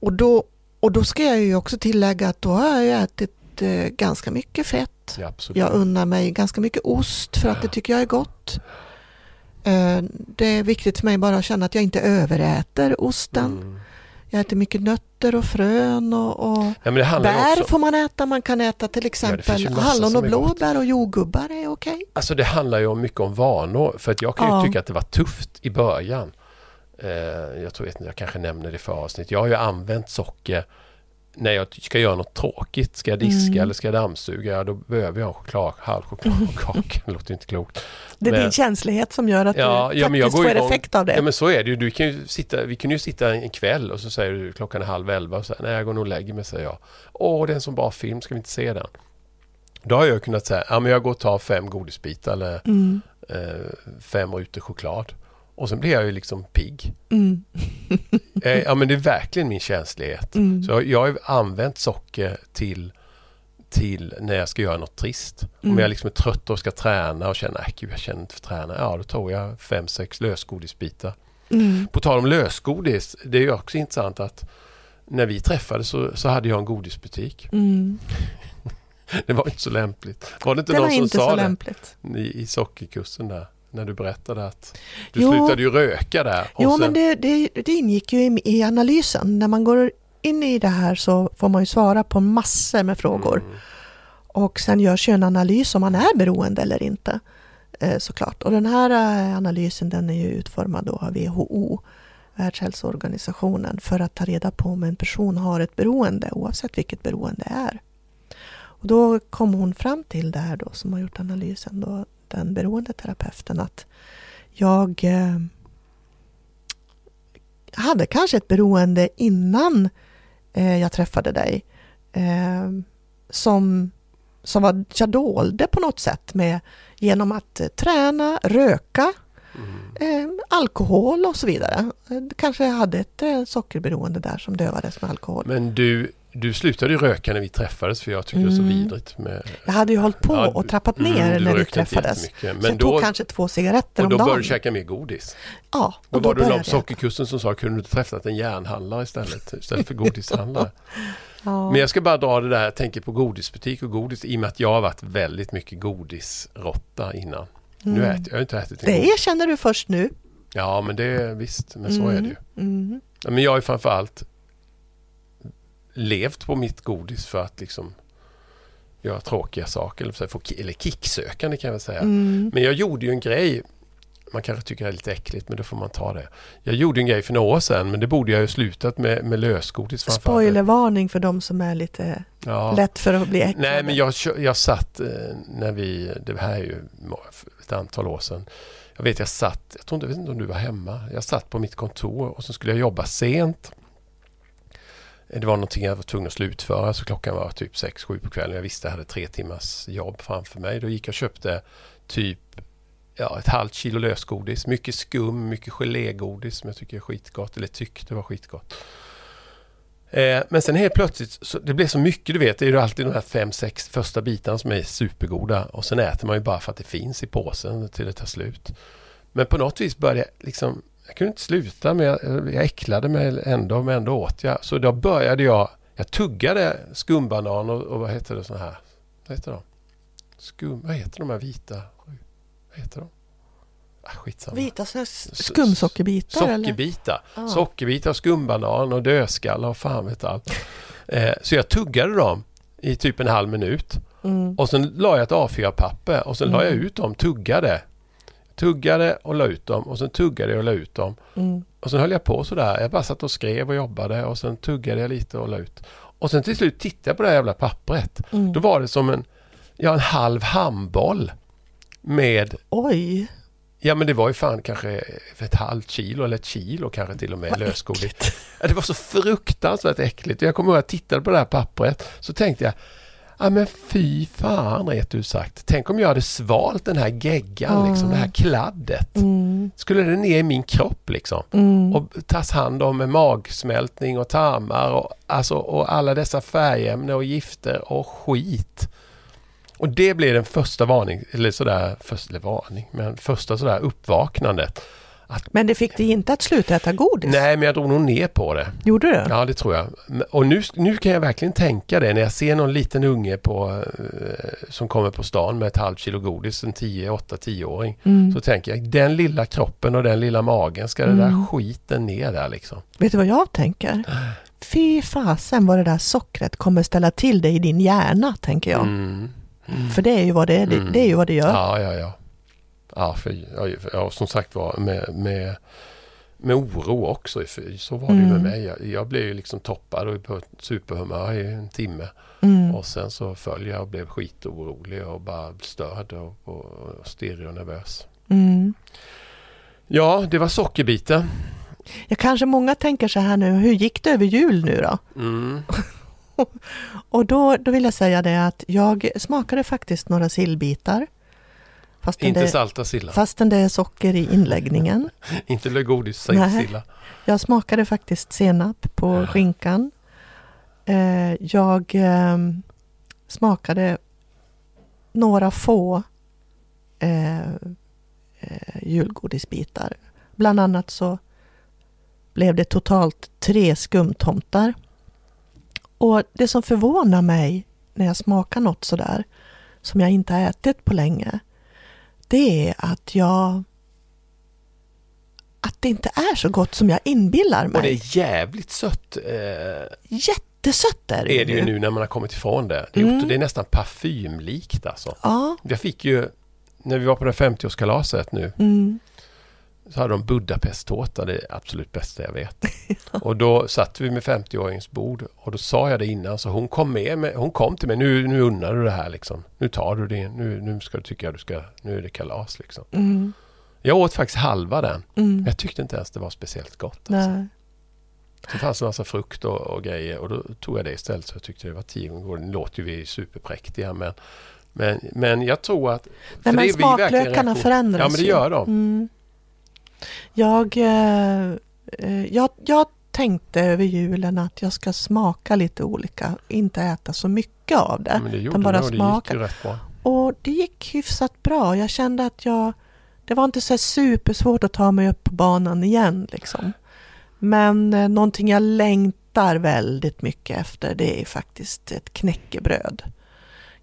Speaker 2: Och då, och då ska jag ju också tillägga att då har jag ätit eh, ganska mycket fett.
Speaker 1: Ja.
Speaker 2: Jag unnar mig ganska mycket ost för att det tycker jag är gott. Eh, Det är viktigt för mig bara att känna att jag inte överäter osten.
Speaker 1: Mm.
Speaker 2: Jag äter mycket nötter och frön och, och
Speaker 1: Ja, ju
Speaker 2: bär
Speaker 1: också,
Speaker 2: får man äta. Man kan äta till exempel
Speaker 1: ju massa
Speaker 2: hallon och blåbär och jordgubbar är okej.
Speaker 1: alltså det handlar ju mycket om vanor. För att jag kan ju
Speaker 2: Ja.
Speaker 1: tycka att det var tufft i början. Eh, jag tror att jag kanske nämner det för avsnitt. Jag har ju använt socker när jag ska göra något tråkigt, ska jag diska
Speaker 2: Mm.
Speaker 1: eller ska jag dammsuga, då behöver jag en choklad, halv chokladkaka. Det låter inte klokt.
Speaker 2: Det är
Speaker 1: Men-
Speaker 2: din känslighet som gör att
Speaker 1: Ja,
Speaker 2: du
Speaker 1: ja, men jag går
Speaker 2: får
Speaker 1: igång.
Speaker 2: effekt av det.
Speaker 1: Ja men så är det ju. Du kan ju sitta, vi kunde ju sitta en kväll och så säger du klockan är halv elva och säger nej jag går nog och lägger mig säger jag. Åh det är en så bra film, ska vi inte se den? Då har jag kunnat säga, ja men jag går och tar fem godisbitar eller
Speaker 2: Mm.
Speaker 1: eh, fem rutor choklad. Och sen blir jag ju liksom pigg.
Speaker 2: Mm.
Speaker 1: Eh, ja men det är verkligen min känslighet.
Speaker 2: Mm.
Speaker 1: Så jag har använt socker till, till när jag ska göra något trist. Om
Speaker 2: Mm.
Speaker 1: jag liksom är trött och ska träna och känner att jag känner inte för att träna. Ja då tar jag fem, sex lösgodisbitar.
Speaker 2: Mm.
Speaker 1: På tal om lösgodis, det är ju också intressant att när vi träffades så, så hade jag en godisbutik.
Speaker 2: Mm.
Speaker 1: Det var inte så lämpligt. Var det inte
Speaker 2: Det
Speaker 1: någon som sa
Speaker 2: så
Speaker 1: det
Speaker 2: lämpligt.
Speaker 1: i, i sockerkursen där? När du berättade att du
Speaker 2: Jo.
Speaker 1: slutade ju röka där.
Speaker 2: Jo,
Speaker 1: sen-
Speaker 2: men det, det, det ingick ju i, i analysen. När man går in i det här så får man ju svara på massor med frågor.
Speaker 1: Mm.
Speaker 2: Och sen görs ju en analys om man är beroende eller inte. Eh, såklart. Och den här eh, analysen den är ju utformad då av WHO, Världshälsoorganisationen, för att ta reda på om en person har ett beroende, oavsett vilket beroende det är. Och då kom hon fram till det här då, som har gjort analysen, då, den beroendeterapeuten, att jag eh, hade kanske ett beroende innan eh, jag träffade dig. Eh, som, som var, jag dolde på något sätt med, genom att träna, röka,
Speaker 1: Mm.
Speaker 2: alkohol och så vidare. Kanske jag hade ett sockerberoende där som dövades med alkohol.
Speaker 1: Men du, du slutade ju röka när vi träffades för jag tycker det är så
Speaker 2: Mm.
Speaker 1: vidrigt med...
Speaker 2: Jag hade ju hållit på
Speaker 1: Ja,
Speaker 2: och trappat ner
Speaker 1: Mm, du
Speaker 2: när vi träffades.
Speaker 1: jättemycket,
Speaker 2: så
Speaker 1: Men
Speaker 2: jag
Speaker 1: då,
Speaker 2: tog kanske två cigaretter
Speaker 1: och
Speaker 2: om
Speaker 1: då
Speaker 2: dagen.
Speaker 1: började du käka mer godis.
Speaker 2: Ja,
Speaker 1: Då
Speaker 2: och då
Speaker 1: var det någon på
Speaker 2: jag.
Speaker 1: sockerkursen som sa kunde du inte träffat en järnhandlare istället, istället för godishandlare.
Speaker 2: Ja.
Speaker 1: Men jag ska bara dra det där, jag tänker på godisbutik och godis i och med att jag har varit väldigt mycket godisrotta innan. Nu
Speaker 2: Mm.
Speaker 1: äter jag har inte ätit en
Speaker 2: Det
Speaker 1: godis.
Speaker 2: erkänner du först nu.
Speaker 1: Ja men det är visst, men så är det ju.
Speaker 2: Mm.
Speaker 1: Ja, Men jag ju framförallt levt på mitt godis för att liksom göra tråkiga saker. Eller, få eller kicksökande kan jag säga.
Speaker 2: Mm.
Speaker 1: Men jag gjorde ju en grej. Man kanske tycker det är lite äckligt men då får man ta det. Jag gjorde en grej för några år sedan men det borde jag ju slutat med, med lösgodis.
Speaker 2: Spoilervarning för de som är lite
Speaker 1: Ja.
Speaker 2: lätt för att bli äcklade.
Speaker 1: Nej men jag, jag satt eh, när vi, det här är ju ett antal år sedan. Jag vet jag satt, jag tror inte, jag vet inte om du var hemma. Jag satt på mitt kontor och så skulle jag jobba sent. Det var någonting jag var tvungen att slutföra så klockan var typ 6-7 på kvällen. Jag visste jag hade tre timmars jobb framför mig. Då gick jag och köpte typ ja, ett halvt kilo lösgodis. Mycket skum, mycket gelégodis som jag tycker är skitgott. Eller tyckte var skitgott. Eh, men sen helt plötsligt, så det blev så mycket du vet, det är ju alltid de här fem, sex första bitarna som är supergoda och sen äter man ju bara för att det finns i påsen till det tar slut. Men på något vis började jag liksom, jag kunde inte sluta men jag, jag äcklade mig ändå, men ändå åt jag. Så då började jag, jag tuggade skumbanan och, och vad heter det sådana här, vad heter de? Skum, vad heter de här vita, vad heter de? Ah, skitsamma.
Speaker 2: Vita skumsockerbitar eller?
Speaker 1: Sockerbitar.
Speaker 2: Ah.
Speaker 1: Sockerbitar, skumbanan och dödskallar och fan vet allt. Eh, så jag tuggade dem i typ en halv minut.
Speaker 2: Mm.
Speaker 1: Och sen la jag ett A4-papper och sen la jag
Speaker 2: Mm.
Speaker 1: ut dem, tuggade. Tuggade och la ut dem och sen tuggade jag och la ut dem.
Speaker 2: Mm.
Speaker 1: Och sen höll jag på sådär. Jag bara satt och skrev och jobbade och sen tuggade jag lite och la ut. Och sen till slut tittade jag på det här jävla pappret.
Speaker 2: Mm.
Speaker 1: Då var det som en, ja, en halv handboll med
Speaker 2: Oj,
Speaker 1: Ja men det var ju fan kanske ett halvt kilo eller ett kilo kanske till och med lösgodis. Ja, det var så fruktansvärt äckligt. Jag kommer ihåg att jag tittade på det här pappret så tänkte jag Ja men fy fan rätt sagt. Tänk om jag hade svalt den här geggan,
Speaker 2: Ja.
Speaker 1: liksom, det här kladdet.
Speaker 2: mm.
Speaker 1: Skulle det ner i min kropp liksom?
Speaker 2: Mm.
Speaker 1: Och tas hand om med magsmältning och tarmar och, alltså, och alla dessa färgämnen och gifter och skit. Och det blev den första varning, eller sådär, först, eller varning, men första sådär uppvaknandet.
Speaker 2: Men det fick dig inte att sluta äta godis?
Speaker 1: Nej, men jag drog nog ner på det.
Speaker 2: Gjorde du?
Speaker 1: Ja, det tror jag. Och nu, nu kan jag verkligen tänka det när jag ser någon liten unge på, eh, som kommer på stan med ett halvt kilo godis, en 10, 8, 10-åring.
Speaker 2: Mm.
Speaker 1: Så tänker jag, den lilla kroppen och den lilla magen, ska den
Speaker 2: Mm.
Speaker 1: där skiten ner där liksom?
Speaker 2: Vet du vad jag tänker? Fy fasen vad det där sockret kommer ställa till dig i din hjärna, tänker jag.
Speaker 1: Mm. Mm.
Speaker 2: För det är ju vad det är. Det,
Speaker 1: Mm.
Speaker 2: det är ju vad det gör.
Speaker 1: Ja, ja, ja. Ja, för, ja, som sagt var med, med med oro också. för Så var det ju med
Speaker 2: Mm.
Speaker 1: mig. Jag, jag blev ju liksom toppad och på superhumör i en timme.
Speaker 2: Mm.
Speaker 1: Och sen så föll jag och blev skitorolig och bara störd och, och, och stirrig och nervös.
Speaker 2: Mm.
Speaker 1: Ja, det var sockerbiten.
Speaker 2: Ja, kanske många tänker så här nu, hur gick det över jul nu då?
Speaker 1: Mm.
Speaker 2: Och då, då vill jag säga det att jag smakade faktiskt några sillbitar. Fastän
Speaker 1: Inte
Speaker 2: det,
Speaker 1: salta silla.
Speaker 2: fastän det är socker i inläggningen.
Speaker 1: Inte lögodis silla.
Speaker 2: Jag smakade faktiskt senap på skinkan. Eh, jag eh, smakade några få eh, eh, julgodisbitar. Bland annat så blev det totalt tre skumtomtar. Och det som förvånar mig när jag smakar något sådär som jag inte har ätit på länge det är att jag att det inte är så gott som jag inbillar mig.
Speaker 1: Och det är jävligt sött. Eh,
Speaker 2: Jättesött är det,
Speaker 1: är det ju nu när man har kommit ifrån det. Det är,
Speaker 2: Mm.
Speaker 1: det är nästan parfymlikt alltså.
Speaker 2: Ja.
Speaker 1: Jag fick ju, när vi var på det 50-årskalaset nu,
Speaker 2: Mm.
Speaker 1: Så hade de Budapesttårta, det är absolut bästa jag vet. och då satt vi med 50-åringens bord och då sa jag det innan så hon kom med, med hon kom till mig, nu, nu unnar du det här liksom. Nu tar du det, nu, nu ska du tycka du ska, nu är det kalas liksom.
Speaker 2: Mm.
Speaker 1: Jag åt faktiskt halva den,
Speaker 2: Mm.
Speaker 1: men jag tyckte inte ens det var speciellt gott. Alltså.
Speaker 2: Nej.
Speaker 1: Det fanns en massa frukt och, och grejer och då tog jag det istället så jag tyckte det var tio gånger godare. Nu låter ju vi superpräktiga men, men, men jag tror att...
Speaker 2: Nej,
Speaker 1: det
Speaker 2: men smaklökarna förändras
Speaker 1: Ja men det gör de.
Speaker 2: Mm. Jag, eh, eh, jag, jag tänkte över julen att jag ska smaka lite olika, inte äta så mycket av det.
Speaker 1: Men det gjorde
Speaker 2: bara
Speaker 1: det
Speaker 2: smaka.
Speaker 1: gick ju rätt bra.
Speaker 2: Och det gick hyfsat bra. Jag kände att jag, det var inte så supersvårt att ta mig upp på banan igen liksom. Men eh, någonting jag längtar väldigt mycket efter det är faktiskt ett knäckebröd.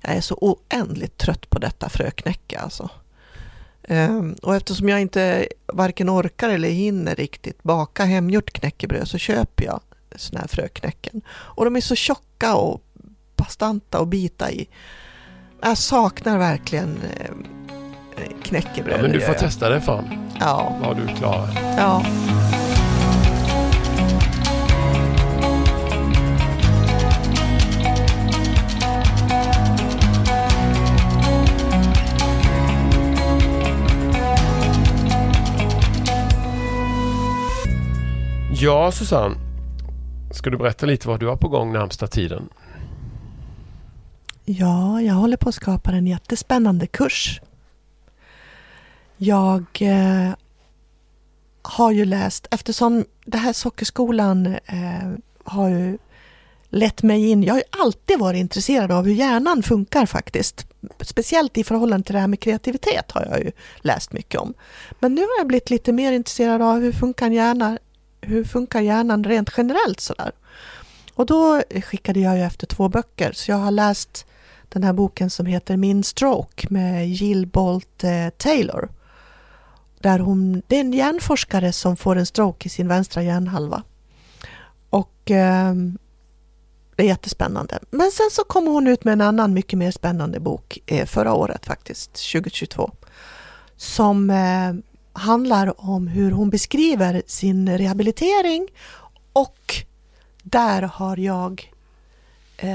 Speaker 2: Jag är så oändligt trött på detta fröknäcke alltså. Ehm, och eftersom jag inte varken orkar eller hinner riktigt baka hemgjort knäckebröd så köper jag såna här fröknäcken. Och de är så tjocka och bastanta att bita i. Jag saknar verkligen eh, knäckebröd.
Speaker 1: Ja, men du får testa det fan.
Speaker 2: Ja,
Speaker 1: Vad du klarar.
Speaker 2: ja.
Speaker 1: Ja Susanne, ska du berätta lite vad du har på gång närmsta tiden?
Speaker 2: Ja, jag håller på att skapa en jättespännande kurs. Jag eh, har ju läst, eftersom det här sockerskolan eh, har ju lett mig in. Jag har ju alltid varit intresserad av hur hjärnan funkar faktiskt. Speciellt i förhållande till det här med kreativitet har jag ju läst mycket om. Men nu har jag blivit lite mer intresserad av hur funkar hjärnan, hur funkar hjärnan rent generellt sådär. Och då skickade jag ju efter två böcker, så jag har läst den här boken som heter Min stroke med Jill Bolt eh, Taylor. Där hon, det är en hjärnforskare som får en stroke i sin vänstra hjärnhalva. Och eh, det är jättespännande. Men sen så kom hon ut med en annan mycket mer spännande bok eh, förra året faktiskt, 2022. Som eh, handlar om hur hon beskriver sin rehabilitering och där har jag eh,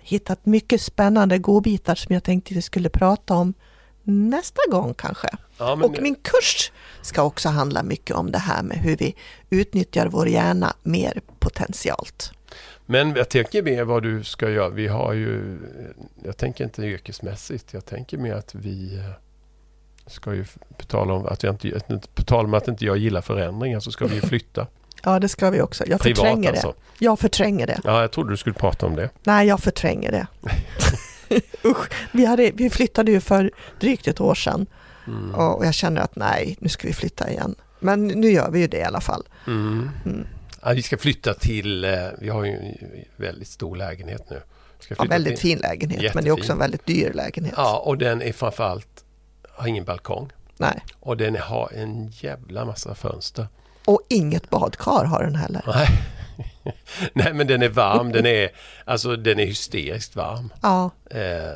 Speaker 2: hittat mycket spännande godbitar som jag tänkte vi skulle prata om nästa gång kanske.
Speaker 1: Ja, men,
Speaker 2: Och min kurs ska också handla mycket om det här med hur vi utnyttjar vår hjärna mer potentialt.
Speaker 1: men jag tänker mer vad du ska göra. Vi har ju, jag tänker inte yrkesmässigt. Jag tänker mer att vi ska ju, på tal om att jag inte, på tal om att inte jag gillar förändringar så ska vi ju flytta.
Speaker 2: Ja, det ska vi också. Jag
Speaker 1: Privat
Speaker 2: förtränger
Speaker 1: alltså.
Speaker 2: det. Jag förtränger det.
Speaker 1: Ja, jag trodde du skulle prata om det.
Speaker 2: Nej, jag förtränger det. Usch, vi, hade, vi flyttade ju för drygt ett år sedan
Speaker 1: Mm.
Speaker 2: och jag känner att nej, nu ska vi flytta igen. Men nu gör vi ju det i alla fall.
Speaker 1: Mm.
Speaker 2: Mm.
Speaker 1: Ja, vi ska flytta till, eh, vi har ju en väldigt stor lägenhet nu. Vi ska
Speaker 2: Ja, väldigt
Speaker 1: till,
Speaker 2: fin lägenhet, men det är också
Speaker 1: Jättefin.
Speaker 2: en väldigt dyr lägenhet.
Speaker 1: Ja, och den är framförallt, har ingen balkong.
Speaker 2: Nej.
Speaker 1: Och den har en jävla massa fönster.
Speaker 2: Och inget badkar har den heller.
Speaker 1: Nej. Nej men den är varm, den är, alltså den är hysteriskt varm.
Speaker 2: Ja,
Speaker 1: Eh,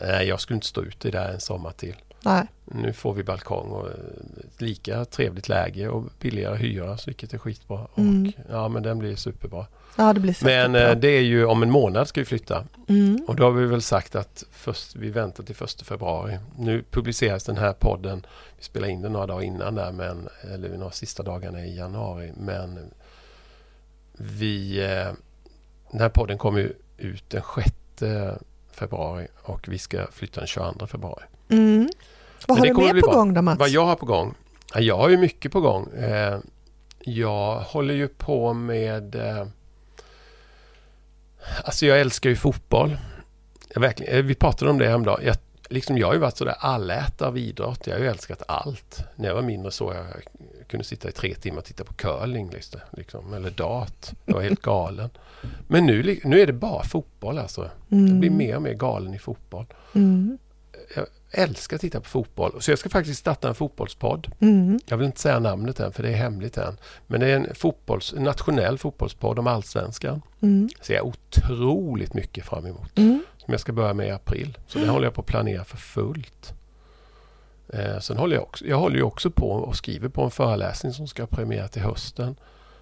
Speaker 1: nej jag skulle inte stå ute där en sommar till.
Speaker 2: Nej.
Speaker 1: Nu får vi balkong och ett lika trevligt läge och billigare hyra, vilket är skitbra.
Speaker 2: Mm.
Speaker 1: Och, ja, men den blir superbra.
Speaker 2: Ja, det
Speaker 1: Men
Speaker 2: bra.
Speaker 1: eh, det är ju om en månad ska vi flytta.
Speaker 2: Mm.
Speaker 1: Och då har vi väl sagt att först, vi väntar till 1 februari. Nu publiceras den här podden, vi spelar in den några dagar innan där, men, eller några sista dagarna i januari. Men vi, eh, den här podden kommer ju ut den 6 februari och vi ska flytta den 22 februari.
Speaker 2: Mm. Vad har du mer på gång då Mats?
Speaker 1: Vad jag har på gång? Ja, jag har ju mycket på gång. Eh, jag håller ju på med... Alltså jag älskar ju fotboll. Jag verkligen, eh, vi pratade om det häromdagen. Jag, liksom jag har ju varit sådär allätare av idrott. Jag har ju älskat allt. När jag var mindre så jag kunde sitta i tre timmar och titta på curling. Liksom, liksom, eller dart. Jag var helt galen. Men nu, nu är det bara fotboll alltså. Jag
Speaker 2: Mm.
Speaker 1: blir mer och mer galen i fotboll.
Speaker 2: Mm.
Speaker 1: Älskar att titta på fotboll. Så jag ska faktiskt starta en fotbollspodd.
Speaker 2: Mm.
Speaker 1: Jag vill inte säga namnet än för det är hemligt än. Men det är en, fotbolls, en nationell fotbollspodd om allsvenskan.
Speaker 2: Mm.
Speaker 1: ser jag otroligt mycket fram emot.
Speaker 2: Mm.
Speaker 1: Som jag ska börja med i april. Så det håller jag på att planera för fullt. Eh, sen håller jag också, jag håller ju också på och skriver på en föreläsning som ska premiera till hösten.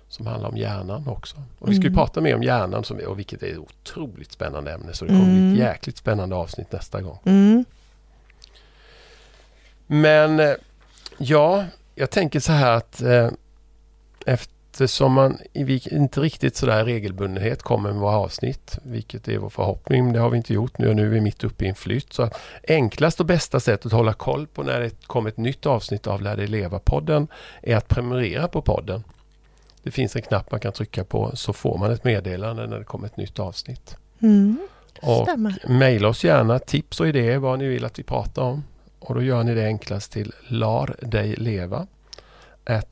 Speaker 1: Som handlar om hjärnan också. Och vi ska ju
Speaker 2: Mm.
Speaker 1: prata mer om hjärnan som, och vilket är ett otroligt spännande ämne. Så det kommer bli
Speaker 2: Mm.
Speaker 1: ett jäkligt spännande avsnitt nästa gång. Men eh, ja, jag tänker så här att eh, eftersom man inte riktigt sådär regelbundenhet kommer med våra avsnitt, vilket är vår förhoppning, men det har vi inte gjort nu och nu är vi mitt uppe i en flytt. Så enklast och bästa sättet att hålla koll på när det kommer ett nytt avsnitt av Lär dig leva-podden är att prenumerera på podden. Det finns en knapp man kan trycka på så får man ett meddelande när det kommer ett nytt avsnitt.
Speaker 2: Mm.
Speaker 1: Och. Maila oss gärna tips och idéer vad ni vill att vi pratar om. Och då gör ni det enklast till lardejleva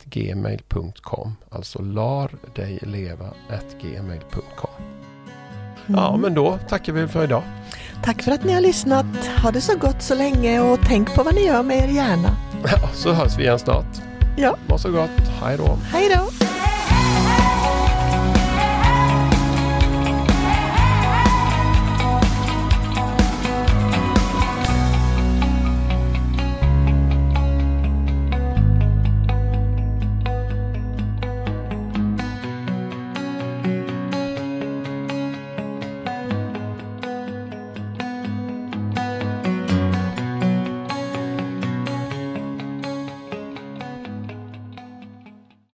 Speaker 1: gmail.com Alltså lardejleva gmail.com Ja
Speaker 2: Mm.
Speaker 1: men då tackar vi för idag.
Speaker 2: Tack för att ni har lyssnat. Ha det så gott så länge och tänk på vad ni gör med er hjärna.
Speaker 1: Ja, så hörs vi igen snart.
Speaker 2: Ja.
Speaker 1: Må så gott. Hej då.
Speaker 2: Hej då!